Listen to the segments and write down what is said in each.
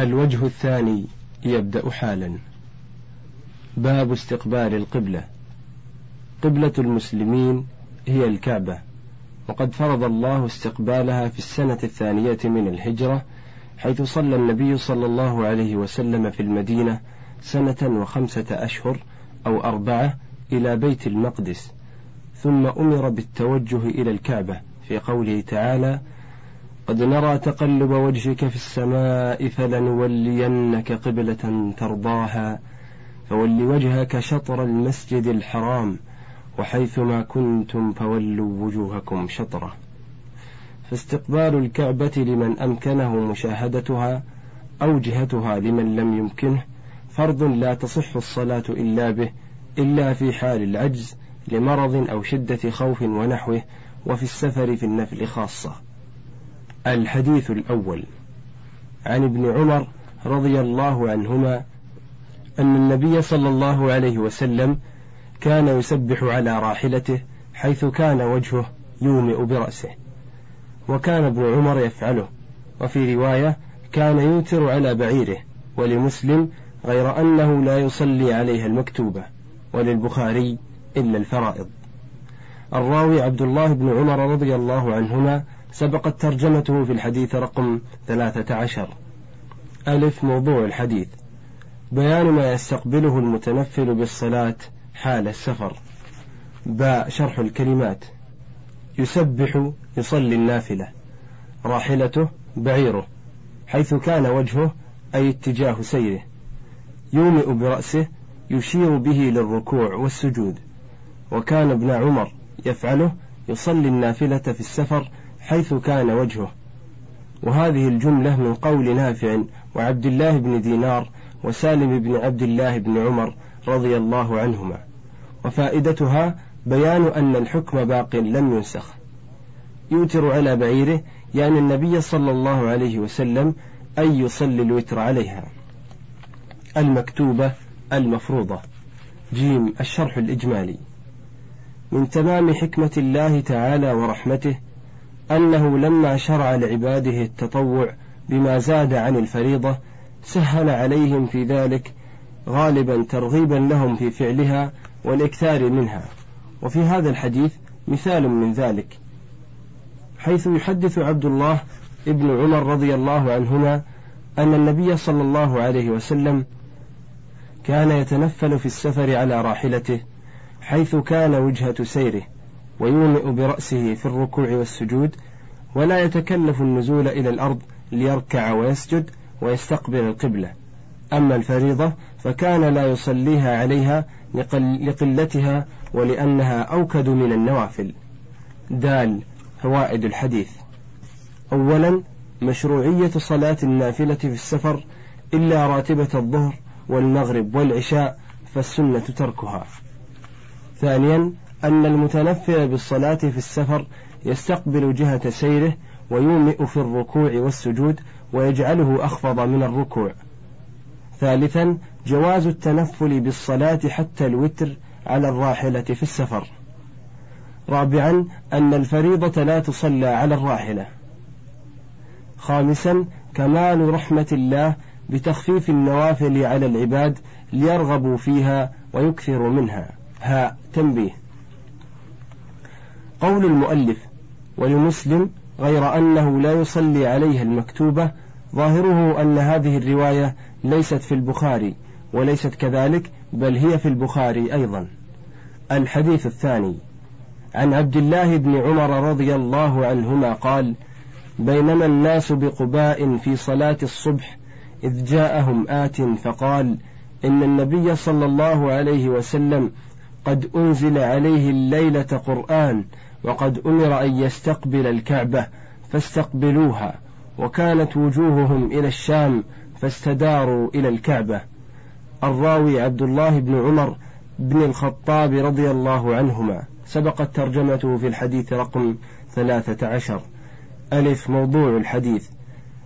الوجه الثاني يبدأ حالا. باب استقبال القبلة. قبلة المسلمين هي الكعبة. وقد فرض الله استقبالها في السنة الثانية من الهجرة حيث صلى النبي صلى الله عليه وسلم في المدينة سنة وخمسة أشهر أو أربعة إلى بيت المقدس. ثم أمر بالتوجه إلى الكعبة في قوله تعالى قد نرى تقلب وجهك في السماء فلنولينك قبلة ترضاها فول وجهك شطر المسجد الحرام وحيثما كنتم فولوا وجوهكم شطره. فاستقبال الكعبة لمن أمكنه مشاهدتها أو جهتها لمن لم يمكنه فرض لا تصح الصلاة إلا به إلا في حال العجز لمرض أو شدة خوف ونحوه وفي السفر في النفل خاصة. الحديث الأول. عن ابن عمر رضي الله عنهما أن النبي صلى الله عليه وسلم كان يسبح على راحلته حيث كان وجهه يومئ برأسه. وكان ابن عمر يفعله. وفي رواية كان يوتر على بعيره ولمسلم غير أنه لا يصلي عليها المكتوبة وللبخاري إلا الفرائض. الراوي عبد الله بن عمر رضي الله عنهما سبقت ترجمته في الحديث رقم ثلاثة عشر. ألف موضوع الحديث. بيان ما يستقبله المتنفل بالصلاة حال السفر. باء شرح الكلمات. يسبح يصلي النافلة. راحلته بعيره. حيث كان وجهه أي اتجاه سيره. يومئ برأسه يشير به للركوع والسجود. وكان ابن عمر يفعله يصلي النافلة في السفر حيث كان وجهه. وهذه الجملة من قول نافع وعبد الله بن دينار وسالم بن عبد الله بن عمر رضي الله عنهما. وفائدتها بيان أن الحكم باق لم ينسخ. يوتر على بعيره يعني النبي صلى الله عليه وسلم أن يصلي الوتر عليها. المكتوبة المفروضة. جيم الشرح الإجمالي. من تمام حكمة الله تعالى ورحمته أنه لما شرع لعباده التطوع بما زاد عن الفريضة سهل عليهم في ذلك غالبا ترغيبا لهم في فعلها والإكثار منها. وفي هذا الحديث مثال من ذلك. حيث يحدث عبد الله ابن عمر رضي الله عنهما أن النبي صلى الله عليه وسلم كان يتنفل في السفر على راحلته حيث كان وجهة سيره. ويومئ برأسه في الركوع والسجود ولا يتكلف النزول إلى الأرض ليركع ويسجد ويستقبل القبلة. أما الفريضة فكان لا يصليها عليها لقلتها ولأنها أوكد من النوافل. دال فوائد الحديث. أولا مشروعية صلاة النافلة في السفر إلا راتبة الظهر والمغرب والعشاء فالسنة تركها. ثانيا أن المتنفل بالصلاة في السفر يستقبل جهة سيره ويومئ في الركوع والسجود ويجعله أخفض من الركوع. ثالثا جواز التنفل بالصلاة حتى الوتر على الراحلة في السفر. رابعا أن الفريضة لا تصلى على الراحلة. خامسا كمال رحمة الله بتخفيف النوافل على العباد ليرغبوا فيها ويكثروا منها. ها تنبيه. قول المؤلف ولمسلم غير أنه لا يصلي عليها المكتوبة ظاهره أن هذه الرواية ليست في البخاري وليست كذلك بل هي في البخاري أيضا. الحديث الثاني عن عبد الله بن عمر رضي الله عنهما قال بينما الناس بقباء في صلاة الصبح إذ جاءهم آت فقال إن النبي صلى الله عليه وسلم قد أنزل عليه الليلة قرآن وقد أمر أن يستقبل الكعبة فاستقبلوها وكانت وجوههم إلى الشام فاستداروا إلى الكعبة. الراوي عبد الله بن عمر بن الخطاب رضي الله عنهما سبقت ترجمته في الحديث رقم ثلاثة عشر. ألف موضوع الحديث.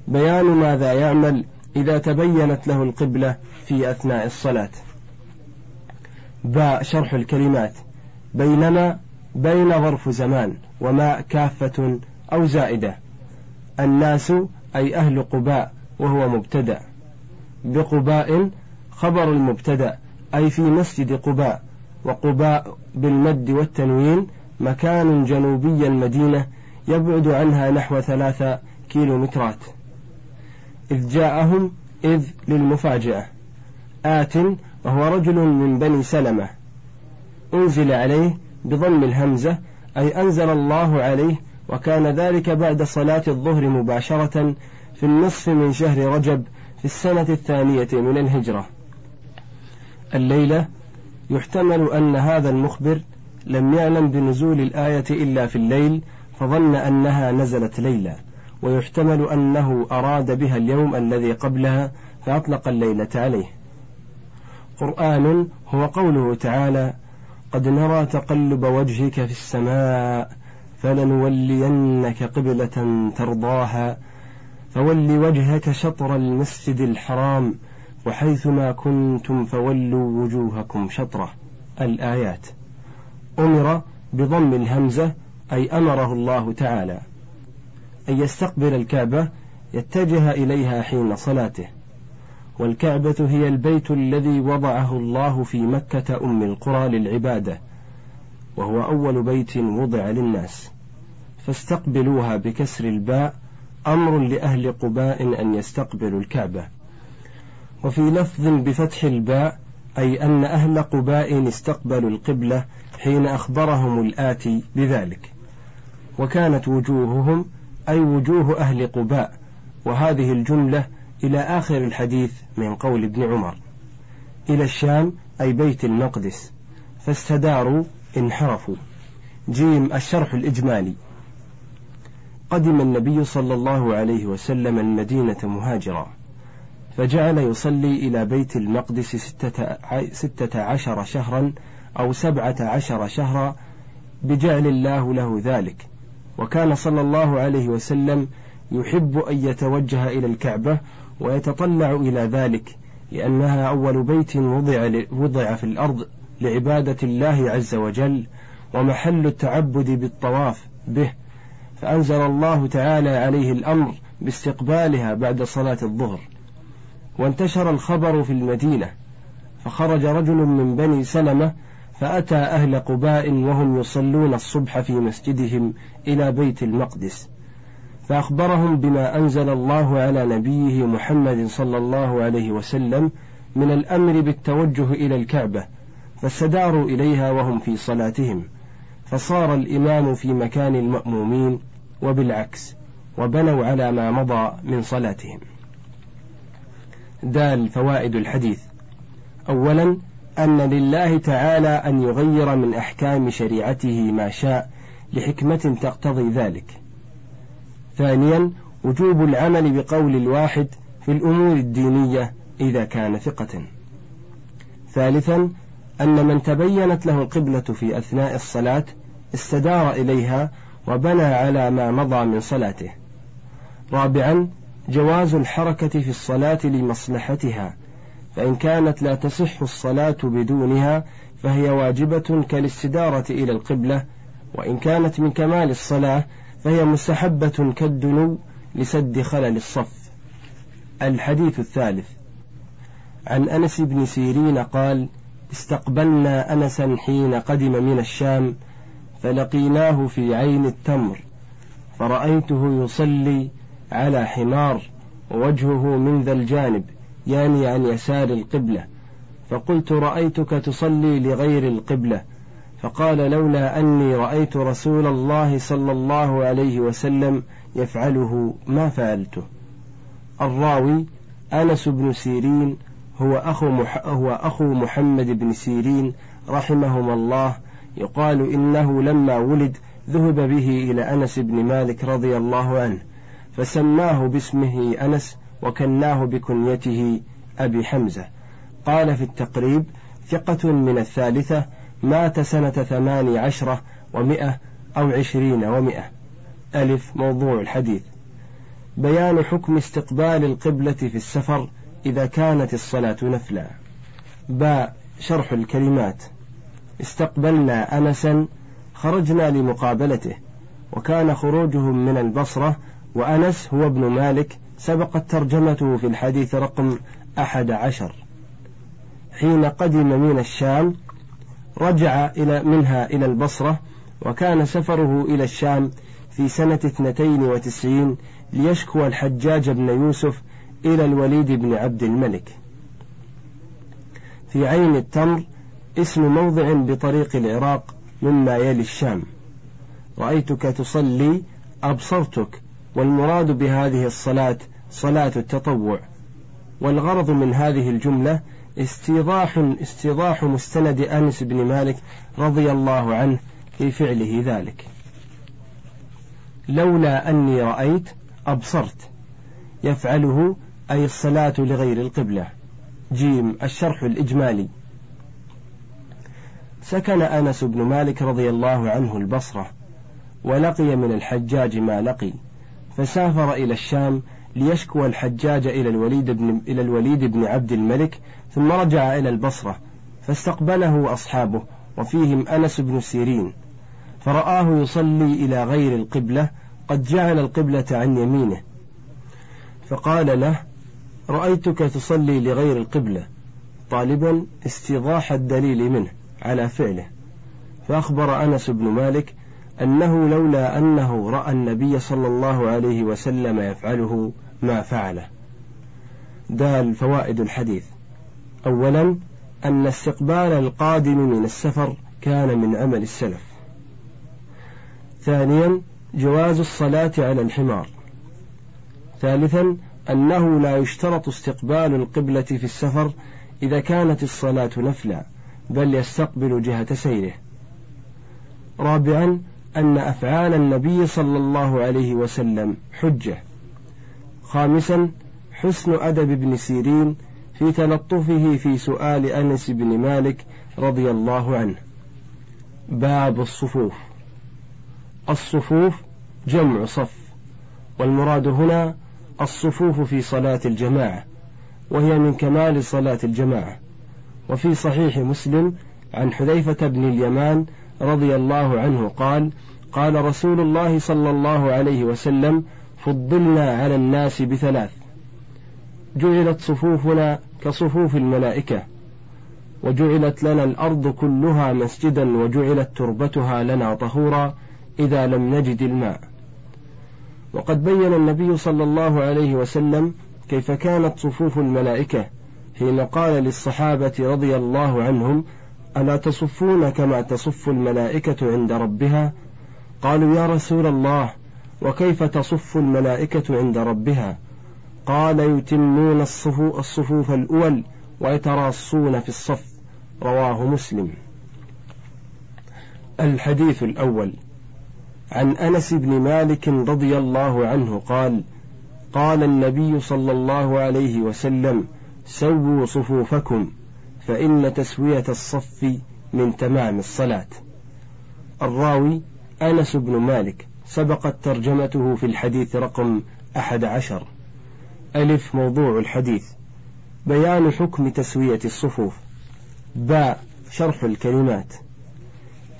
بيان ماذا يعمل إذا تبينت له القبلة في أثناء الصلاة. باء شرح الكلمات. بينما بين ظرف زمان وما كافة أو زائدة. الناس أي أهل قباء وهو مبتدأ. بقباء خبر المبتدأ أي في مسجد قباء. وقباء بالمد والتنوين مكان جنوبي المدينة يبعد عنها نحو ثلاثة كيلومترات. إذ جاءهم إذ للمفاجأة. آت وهو رجل من بني سلمة. أنزل عليه بضم الهمزة أي أنزل الله عليه وكان ذلك بعد صلاة الظهر مباشرة في النصف من شهر رجب في السنة الثانية من الهجرة. الليلة يحتمل أن هذا المخبر لم يعلم بنزول الآية إلا في الليل فظن أنها نزلت ليلا. ويحتمل أنه أراد بها اليوم الذي قبلها فأطلق الليلة عليه. قرآن هو قوله تعالى قد نرى تقلب وجهك في السماء فلنولينك قبلة ترضاها. فول وجهك شطر المسجد الحرام وحيثما كنتم فولوا وجوهكم شطره. الآيات. أمر بضم الهمزة أي أمره الله تعالى. أن يستقبل الكعبة يتجه إليها حين صلاته. والكعبة هي البيت الذي وضعه الله في مكة أم القرى للعبادة وهو أول بيت وضع للناس. فاستقبلوها بكسر الباء أمر لأهل قباء أن يستقبلوا الكعبة. وفي لفظ بفتح الباء أي أن أهل قباء استقبلوا القبلة حين أخبرهم الآتي بذلك. وكانت وجوههم أي وجوه أهل قباء وهذه الجملة إلى آخر الحديث من قول ابن عمر. إلى الشام أي بيت المقدس. فاستداروا انحرفوا. جيم الشرح الإجمالي. قدم النبي صلى الله عليه وسلم المدينة مهاجرا. فجعل يصلي إلى بيت المقدس ستة, عشر شهرا أو سبعة عشر شهرا بجعل الله له ذلك. وكان صلى الله عليه وسلم يحب أن يتوجه إلى الكعبة ويتطلع إلى ذلك لأنها أول بيت وضع, وضع في الأرض لعبادة الله عز وجل ومحل التعبد بالطواف به. فأنزل الله تعالى عليه الأمر باستقبالها بعد صلاة الظهر. وانتشر الخبر في المدينة فخرج رجل من بني سلمة فأتى أهل قباء وهم يصلون الصبح في مسجدهم إلى بيت المقدس. فأخبرهم بما أنزل الله على نبيه محمد صلى الله عليه وسلم من الأمر بالتوجه إلى الكعبة فاستداروا إليها وهم في صلاتهم. فصار الإمام في مكان المأمومين وبالعكس وبنوا على ما مضى من صلاتهم. دال فوائد الحديث. أولا أن لله تعالى أن يغير من أحكام شريعته ما شاء لحكمة تقتضي ذلك. ثانيا وجوب العمل بقول الواحد في الأمور الدينية إذا كان ثقة. ثالثا أن من تبينت له القبلة في أثناء الصلاة استدار إليها وبنى على ما مضى من صلاته. رابعا جواز الحركة في الصلاة لمصلحتها فإن كانت لا تصح الصلاة بدونها فهي واجبة كالاستدارة إلى القبلة وإن كانت من كمال الصلاة فهي مستحبة كالدنو لسد خلل الصف. الحديث الثالث. عن أنس بن سيرين قال استقبلنا أنسا حين قدم من الشام فلقيناه في عين التمر فرأيته يصلي على حمار ووجهه من ذا الجانب يعني عن يسار القبلة فقلت رأيتك تصلي لغير القبلة فقال لولا أني رأيت رسول الله صلى الله عليه وسلم يفعله ما فعلته. الراوي أنس بن سيرين هو أخو, مح هو أخو محمد بن سيرين رحمهما الله يقال إنه لما ولد ذهب به إلى أنس بن مالك رضي الله عنه فسماه باسمه أنس وكناه بكنيته أبي حمزة. قال في التقريب ثقة من الثالثة مات سنة ثمان عشرة ومئة أو عشرين ومئة. ألف موضوع الحديث. بيان حكم استقبال القبلة في السفر إذا كانت الصلاة نفلا. باء شرح الكلمات. استقبلنا أنسا خرجنا لمقابلته وكان خروجهم من البصرة وأنس هو ابن مالك سبقت ترجمته في الحديث رقم أحد عشر. حين قدم من الشام رجع إلى منها إلى البصرة وكان سفره إلى الشام في سنة اثنتين وتسعين ليشكو الحجاج بن يوسف إلى الوليد بن عبد الملك. في عين التمر اسم موضع بطريق العراق مما يلي الشام. رأيتك تصلي أبصرتك والمراد بهذه الصلاة صلاة التطوع. والغرض من هذه الجملة استيضاح استيضاح مستند أنس بن مالك رضي الله عنه في فعله ذلك. لولا أني رأيت أبصرت. يفعله أي الصلاة لغير القبلة. جيم الشرح الإجمالي. سكن أنس بن مالك رضي الله عنه البصرة ولقي من الحجاج ما لقي فسافر إلى الشام ليشكو الحجاج إلى الوليد بن إلى الوليد بن عبد الملك ثم رجع إلى البصرة فاستقبله أصحابه وفيهم أنس بن سيرين فرآه يصلي إلى غير القبلة قد جعل القبلة عن يمينه فقال له رأيتك تصلي لغير القبلة طالبا استيضاح الدليل منه على فعله. فأخبر أنس بن مالك أنه لولا أنه رأى النبي صلى الله عليه وسلم يفعله ما فعله. دال فوائد الحديث. أولا أن استقبال القادم من السفر كان من عمل السلف. ثانيا جواز الصلاة على الحمار. ثالثا أنه لا يشترط استقبال القبلة في السفر إذا كانت الصلاة نفلا بل يستقبل جهة سيره. رابعا أن أفعال النبي صلى الله عليه وسلم حجة. خامسا حسن أدب ابن سيرين في تلطفه في سؤال أنس بن مالك رضي الله عنه. باب الصفوف. الصفوف جمع صف والمراد هنا الصفوف في صلاة الجماعة وهي من كمال صلاة الجماعة. وفي صحيح مسلم عن حذيفة بن اليمان رضي الله عنه قال قال رسول الله صلى الله عليه وسلم فضلنا على الناس بثلاث. جعلت صفوفنا كصفوف الملائكة وجعلت لنا الأرض كلها مسجدا وجعلت تربتها لنا طهورا إذا لم نجد الماء. وقد بين النبي صلى الله عليه وسلم كيف كانت صفوف الملائكة حين قال للصحابة رضي الله عنهم ألا تصفون كما تصف الملائكة عند ربها؟ قالوا يا رسول الله وكيف تصف الملائكة عند ربها؟ قال يتمون الصفوف الأول ويتراصون في الصف. رواه مسلم. الحديث الأول. عن أنس بن مالك رضي الله عنه قال قال النبي صلى الله عليه وسلم سووا صفوفكم فإن تسوية الصف من تمام الصلاة. الراوي أنس بن مالك. سبقت ترجمته في الحديث رقم أحد عشر. ألف موضوع الحديث. بيان حكم تسوية الصفوف. باء شرح الكلمات.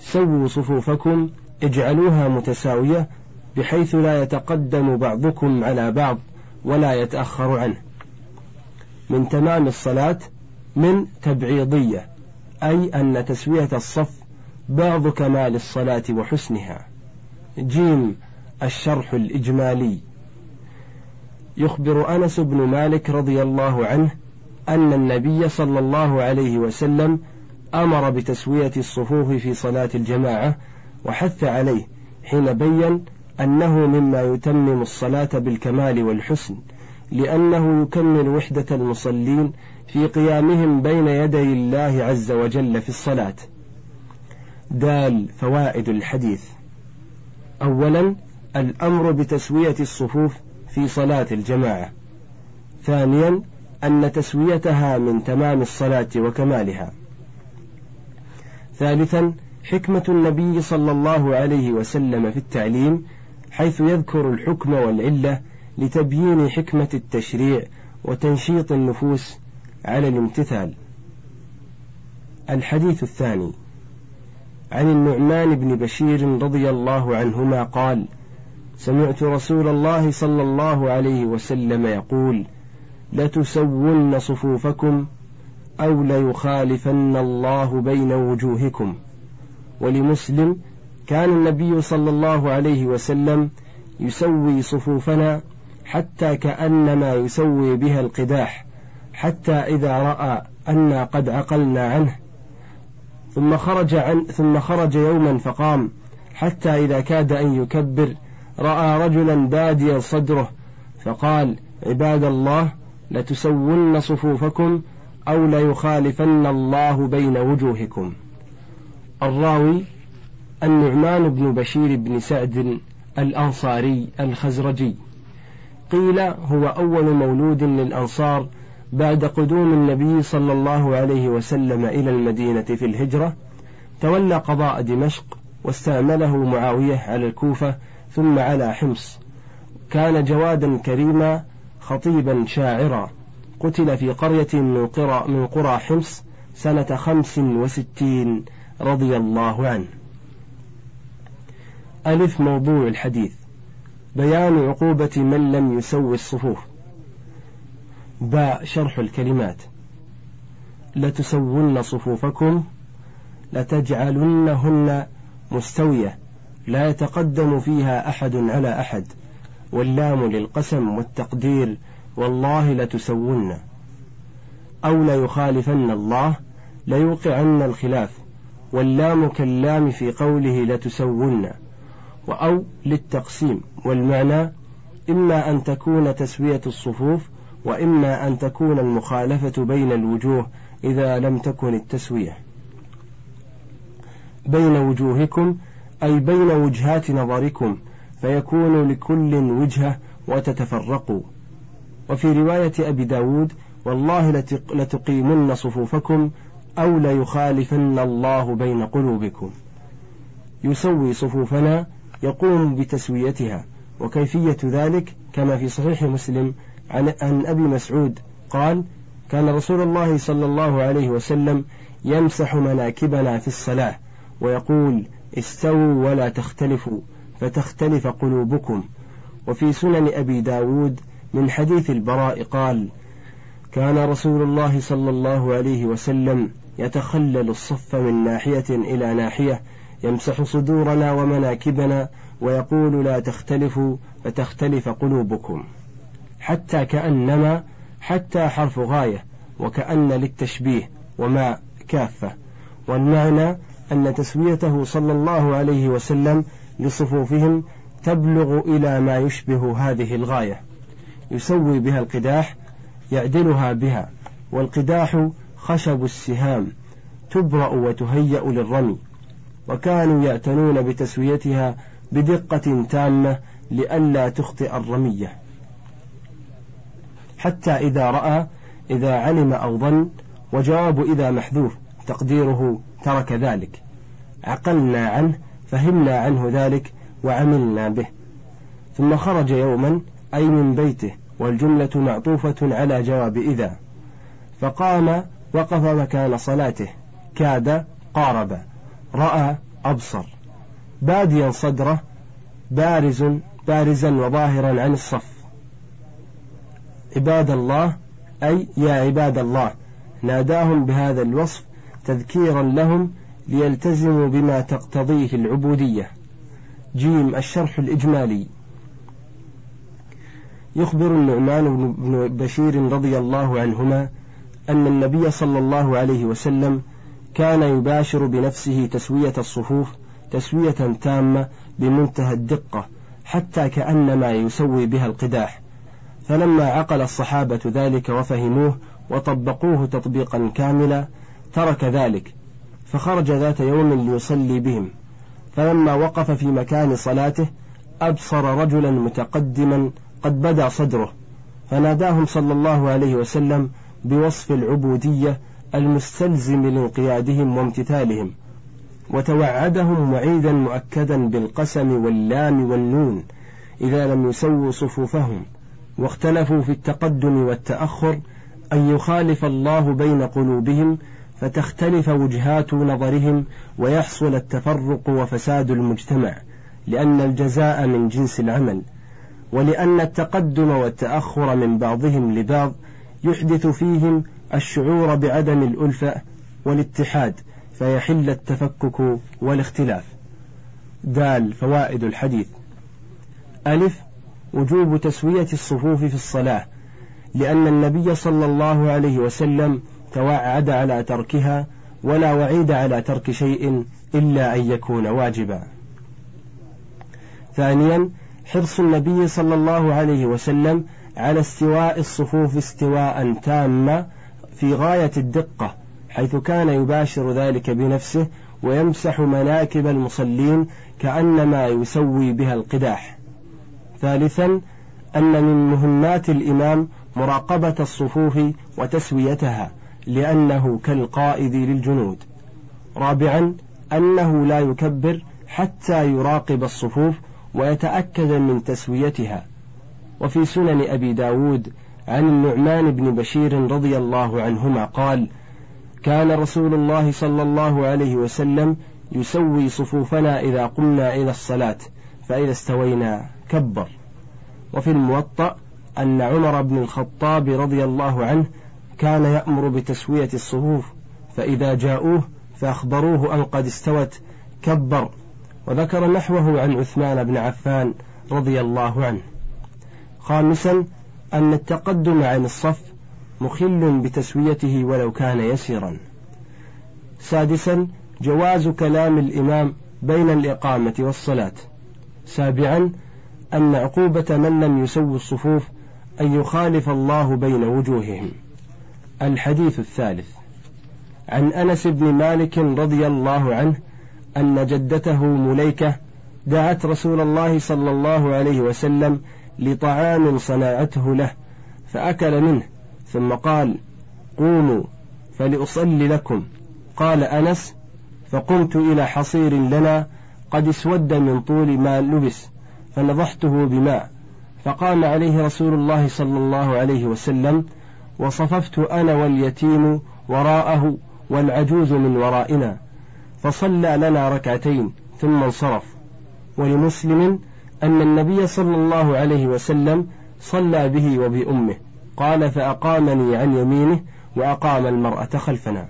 سووا صفوفكم اجعلوها متساوية بحيث لا يتقدم بعضكم على بعض ولا يتأخر عنه. من تمام الصلاة من تبعيضية أي أن تسوية الصف بعض كمال الصلاة وحسنها. جيم الشرح الإجمالي. يخبر أنس بن مالك رضي الله عنه أن النبي صلى الله عليه وسلم أمر بتسوية الصفوف في صلاة الجماعة وحث عليه حين بين أنه مما يتمم الصلاة بالكمال والحسن لأنه يكمل وحدة المصلين في قيامهم بين يدي الله عز وجل في الصلاة. دال فوائد الحديث. أولا الأمر بتسوية الصفوف في صلاة الجماعة. ثانيا أن تسويتها من تمام الصلاة وكمالها. ثالثا حكمة النبي صلى الله عليه وسلم في التعليم حيث يذكر الحكم والعلة لتبيين حكمة التشريع وتنشيط النفوس على الامتثال. الحديث الثاني. عن النعمان بن بشير رضي الله عنهما قال: سمعت رسول الله صلى الله عليه وسلم يقول لتسون صفوفكم أو ليخالفن الله بين وجوهكم. ولمسلم كان النبي صلى الله عليه وسلم يسوي صفوفنا حتى كأنما يسوي بها القداح حتى إذا رأى أنا قد عقلنا عنه ثم خرج عن ثم خرج يوما فقام حتى إذا كاد أن يكبر رأى رجلا باديا صدره فقال عباد الله لتسون صفوفكم أو ليخالفن الله بين وجوهكم. الراوي النعمان بن بشير بن سعد الأنصاري الخزرجي. قيل هو أول مولود للأنصار بعد قدوم النبي صلى الله عليه وسلم إلى المدينة في الهجرة تولى قضاء دمشق واستعمله معاوية على الكوفة ثم على حمص. كان جوادا كريما خطيبا شاعرا. قتل في قرية من قرى, من قرى حمص سنة خمس وستين رضي الله عنه. ألف موضوع الحديث. بيان عقوبة من لم يسوي الصفوف. باء شرح الكلمات. لتسون صفوفكم لتجعلنهن مستوية لا يتقدم فيها أحد على أحد. واللام للقسم والتقدير والله لتسون. أو ليخالفن الله ليوقعن الخلاف. واللام كاللام في قوله لتسون. وأو للتقسيم والمعنى إما أن تكون تسوية الصفوف وإما أن تكون المخالفة بين الوجوه إذا لم تكن التسوية. بين وجوهكم أي بين وجهات نظركم فيكون لكل وجهة وتتفرقوا. وفي رواية أبي داود والله لتقيمن صفوفكم أو ليخالفن الله بين قلوبكم. يسوي صفوفنا يقوم بتسويتها وكيفية ذلك كما في صحيح مسلم عن, عن أبي مسعود قال كان رسول الله صلى الله عليه وسلم يمسح مناكبنا في الصلاة ويقول استووا ولا تختلفوا فتختلف قلوبكم. وفي سنن أبي داود من حديث البراء قال كان رسول الله صلى الله عليه وسلم يتخلل الصف من ناحية إلى ناحية يمسح صدورنا ومناكبنا ويقول لا تختلفوا فتختلف قلوبكم. حتى كأنما حتى حرف غاية وكأن للتشبيه وما كافة. والمعنى أن تسويته صلى الله عليه وسلم لصفوفهم تبلغ إلى ما يشبه هذه الغاية. يسوي بها القداح يعدلها بها والقداح خشب السهام تبرأ وتهيأ للرمي. وكانوا يعتنون بتسويتها بدقة تامة لئلا تخطئ الرمية. حتى إذا رأى إذا علم أو ظن وجواب إذا محذوف تقديره ترك ذلك. عقلنا عنه فهمنا عنه ذلك وعملنا به. ثم خرج يوما أي من بيته والجملة معطوفة على جواب إذا. فقام وقف مكان صلاته كاد قارب رأى أبصر. باديا صدره بارز بارزا وظاهرا عن الصف. عباد الله أي يا عباد الله ناداهم بهذا الوصف تذكيرا لهم ليلتزموا بما تقتضيه العبودية. جيم الشرح الإجمالي. يخبر النعمان بن بشير رضي الله عنهما أن النبي صلى الله عليه وسلم كان يباشر بنفسه تسوية الصفوف تسوية تامة بمنتهى الدقة حتى كأنما يسوي بها القداح. فلما عقل الصحابة ذلك وفهموه وطبقوه تطبيقا كاملا ترك ذلك فخرج ذات يوم ليصلي بهم. فلما وقف في مكان صلاته أبصر رجلا متقدما قد بدا صدره فناداهم صلى الله عليه وسلم بوصف العبودية المستلزم لانقيادهم وامتثالهم وتوعدهم وعيدا مؤكدا بالقسم واللام والنون إذا لم يسووا صفوفهم. واختلفوا في التقدم والتأخر أن يخالف الله بين قلوبهم فتختلف وجهات نظرهم ويحصل التفرق وفساد المجتمع لأن الجزاء من جنس العمل. ولأن التقدم والتأخر من بعضهم لبعض يحدث فيهم الشعور بعدم الألفة والاتحاد فيحل التفكك والاختلاف. دال فوائد الحديث. ألف وجوب تسوية الصفوف في الصلاة لأن النبي صلى الله عليه وسلم توعد على تركها ولا وعيد على ترك شيء إلا أن يكون واجبا. ثانيا حرص النبي صلى الله عليه وسلم على استواء الصفوف استواء تاما في غاية الدقة حيث كان يباشر ذلك بنفسه ويمسح مناكب المصلين كأنما يسوي بها القداح. ثالثا أن من مهمات الإمام مراقبة الصفوف وتسويتها لأنه كالقائد للجنود. رابعا أنه لا يكبر حتى يراقب الصفوف ويتأكد من تسويتها. وفي سنن أبي داود عن النعمان بن بشير رضي الله عنهما قال كان رسول الله صلى الله عليه وسلم يسوي صفوفنا إذا قمنا إلى الصلاة فإذا استوينا. كبر وفي الموطأ أن عمر بن الخطاب رضي الله عنه كان يأمر بتسوية الصفوف فإذا جاءوه فأخبروه أن قد استوت كبر. وذكر نحوه عن عثمان بن عفان رضي الله عنه. خامسا أن التقدم عن الصف مخل بتسويته ولو كان يسيرا سادسا جواز كلام الإمام بين الإقامة والصلاة. سابعا أن عقوبة من لم يسوي الصفوف أن يخالف الله بين وجوههم. الحديث الثالث. عن أنس بن مالك رضي الله عنه أن جدته مليكة دعت رسول الله صلى الله عليه وسلم لطعام صنعته له فأكل منه ثم قال قوموا فلأصلي لكم. قال أنس فقمت إلى حصير لنا قد اسود من طول ما لبس فنضحته بماء. فقام عليه رسول الله صلى الله عليه وسلم وصففت أنا واليتيم وراءه والعجوز من ورائنا. فصلى لنا ركعتين ثم انصرف. ولمسلم أن النبي صلى الله عليه وسلم صلى به وبأمه. قال فأقامني عن يمينه وأقام المرأة خلفنا.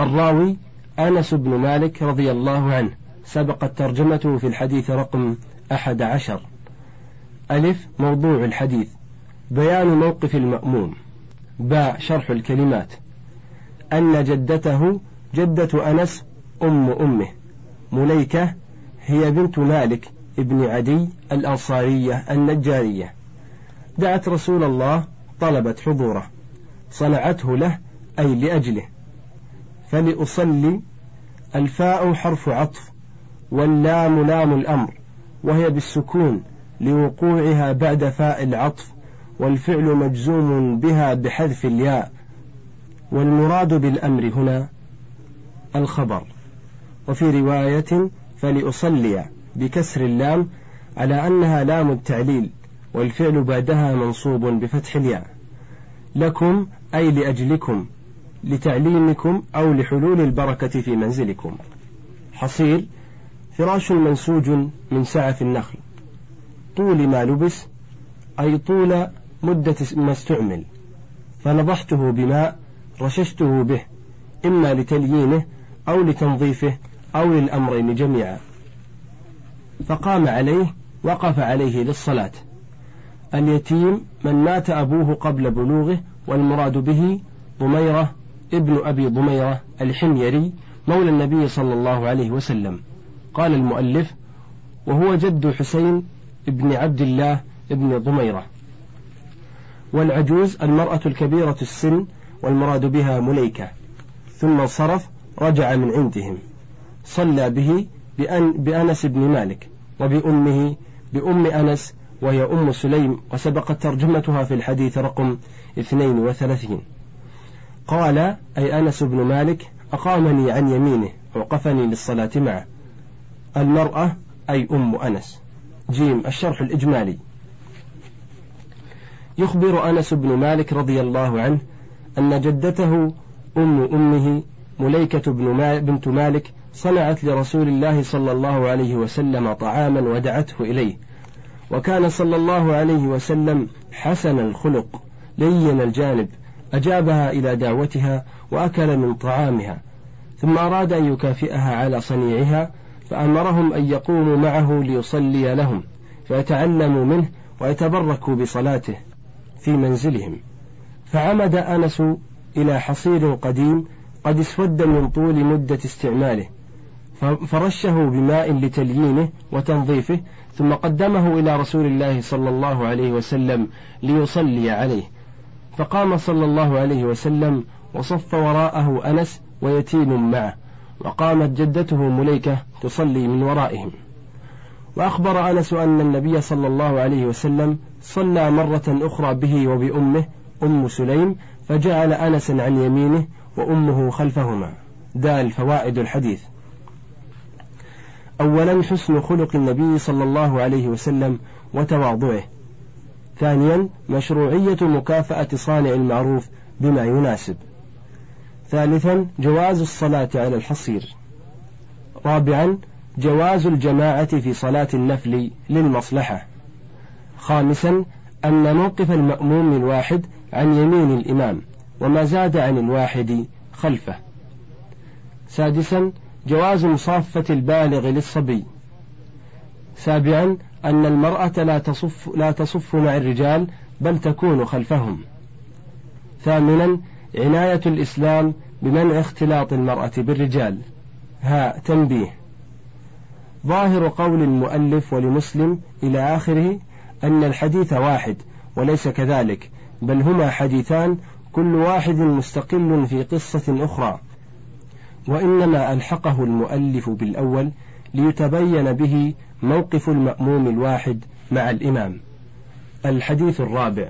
الراوي أنس بن مالك رضي الله عنه. سبقت ترجمته في الحديث رقم أحد عشر. ألف موضوع الحديث. بيان موقف المأموم. باء شرح الكلمات. أن جدته جدة أنس أم أمه. مليكة هي بنت مالك ابن عدي الأنصارية النجارية. دعت رسول الله طلبت حضوره. صنعته له أي لأجله. فلأصلي الفاء حرف عطف. واللام لام الأمر وهي بالسكون لوقوعها بعد فاء العطف والفعل مجزوم بها بحذف الياء. والمراد بالأمر هنا الخبر. وفي رواية فلأصلي بكسر اللام على أنها لام التعليل والفعل بعدها منصوب بفتح الياء. لكم أي لأجلكم لتعليمكم أو لحلول البركة في منزلكم. حصير فراش منسوج من سعف النخل. طول ما لبس أي طول مدة ما استعمل. فنضحته بماء رششته به إما لتليينه أو لتنظيفه أو للأمرين جميعا. فقام عليه وقف عليه للصلاة. اليتيم من مات أبوه قبل بلوغه والمراد به ضميرة ابن أبي ضميرة الحميري مولى النبي صلى الله عليه وسلم. قال المؤلف وهو جد حسين ابن عبد الله ابن ضميرة. والعجوز المرأة الكبيرة السن والمراد بها مليكة. ثم انصرف رجع من عندهم. صلى به بأن بأنس بن مالك وبأمه بأم أنس وهي أم سليم وسبقت ترجمتها في الحديث رقم 32 قال أي أنس بن مالك أقامني عن يمينه وقفني للصلاة معه. المرأة أي أم أنس. جيم الشرح الإجمالي. يخبر أنس بن مالك رضي الله عنه أن جدته أم أمه مليكة بن بنت مالك صنعت لرسول الله صلى الله عليه وسلم طعاما ودعته إليه. وكان صلى الله عليه وسلم حسن الخلق لين الجانب أجابها إلى دعوتها وأكل من طعامها ثم أراد أن يكافئها على صنيعها فأمرهم أن يقوموا معه ليصلي لهم فيتعلموا منه ويتبركوا بصلاته في منزلهم. فعمد أنس إلى حصير قديم قد اسود من طول مدة استعماله فرشه بماء لتليينه وتنظيفه ثم قدمه إلى رسول الله صلى الله عليه وسلم ليصلي عليه. فقام صلى الله عليه وسلم وصف وراءه أنس ويتيم معه. وقامت جدته مليكة تصلي من ورائهم. وأخبر أنس أن النبي صلى الله عليه وسلم صلى مرة أخرى به وبأمه أم سليم فجعل أنس عن يمينه وأمه خلفهما. دال فوائد الحديث. أولا حسن خلق النبي صلى الله عليه وسلم وتواضعه. ثانيا مشروعية مكافأة صانع المعروف بما يناسب. ثالثا جواز الصلاة على الحصير. رابعا جواز الجماعة في صلاة النفل للمصلحة. خامسا أن موقف المأموم الواحد عن يمين الإمام وما زاد عن الواحد خلفه. سادسا جواز مصافة البالغ للصبي. سابعا أن المرأة لا تصف, لا تصف مع الرجال بل تكون خلفهم. ثامنا عناية الإسلام بمنع اختلاط المرأة بالرجال. ها تنبيه. ظاهر قول المؤلف ولمسلم إلى آخره أن الحديث واحد وليس كذلك بل هما حديثان كل واحد مستقل في قصة أخرى. وإنما ألحقه المؤلف بالأول ليتبين به موقف المأموم الواحد مع الإمام. الحديث الرابع.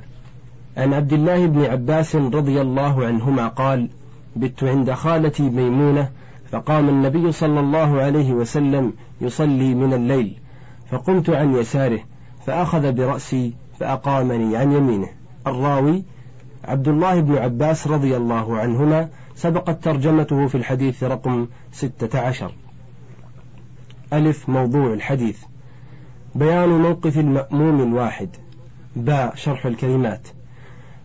عن عبد الله بن عباس رضي الله عنهما قال بت عند خالتي ميمونة فقام النبي صلى الله عليه وسلم يصلي من الليل فقمت عن يساره فأخذ برأسي فأقامني عن يمينه. الراوي عبد الله بن عباس رضي الله عنهما سبقت ترجمته في الحديث رقم ستة عشر. ألف موضوع الحديث. بيان موقف المأموم الواحد. باء شرح الكلمات.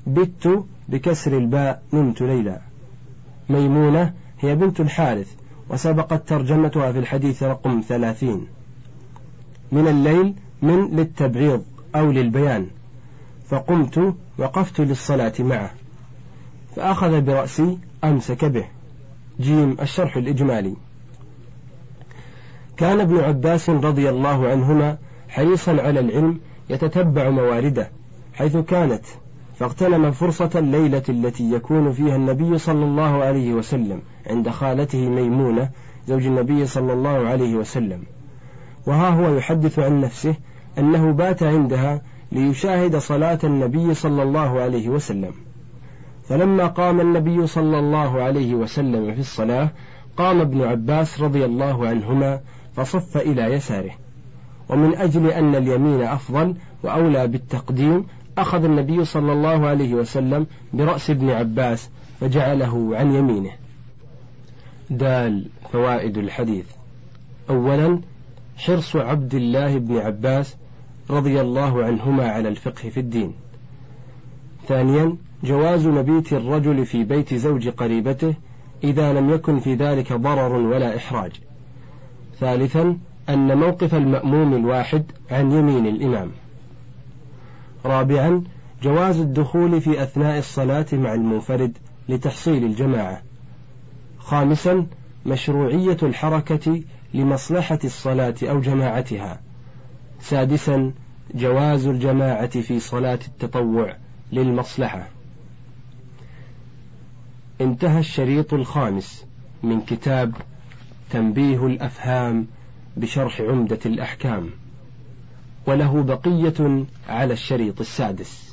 بت بكسر الباء نمت ليلى. ميمونة هي بنت الحارث وسبقت ترجمتها في الحديث رقم ثلاثين. من الليل من للتبعيض أو للبيان. فقمت وقفت للصلاة معه. فأخذ برأسي أمسك به. جيم الشرح الإجمالي. كان ابن عباس رضي الله عنهما حريصا على العلم يتتبع مواردة حيث كانت فاغتنم فرصة الليلة التي يكون فيها النبي صلى الله عليه وسلم عند خالته ميمونة زوج النبي صلى الله عليه وسلم. وها هو يحدث عن نفسه أنه بات عندها ليشاهد صلاة النبي صلى الله عليه وسلم. فلما قام النبي صلى الله عليه وسلم في الصلاة قام ابن عباس رضي الله عنهما فصف إلى يساره. ومن أجل أن اليمين أفضل وأولى بالتقديم أخذ النبي صلى الله عليه وسلم برأس ابن عباس فجعله عن يمينه. دال فوائد الحديث. أولا حرص عبد الله بن عباس رضي الله عنهما على الفقه في الدين. ثانيا جواز مبيت الرجل في بيت زوج قريبته إذا لم يكن في ذلك ضرر ولا إحراج. ثالثا أن موقف المأموم الواحد عن يمين الإمام. رابعا جواز الدخول في أثناء الصلاة مع المنفرد لتحصيل الجماعة. خامسا مشروعية الحركة لمصلحة الصلاة أو جماعتها. سادسا جواز الجماعة في صلاة التطوع للمصلحة. انتهى الشريط الخامس من كتاب تنبيه الأفهام بشرح عمدة الأحكام. وله بقية على الشريط السادس.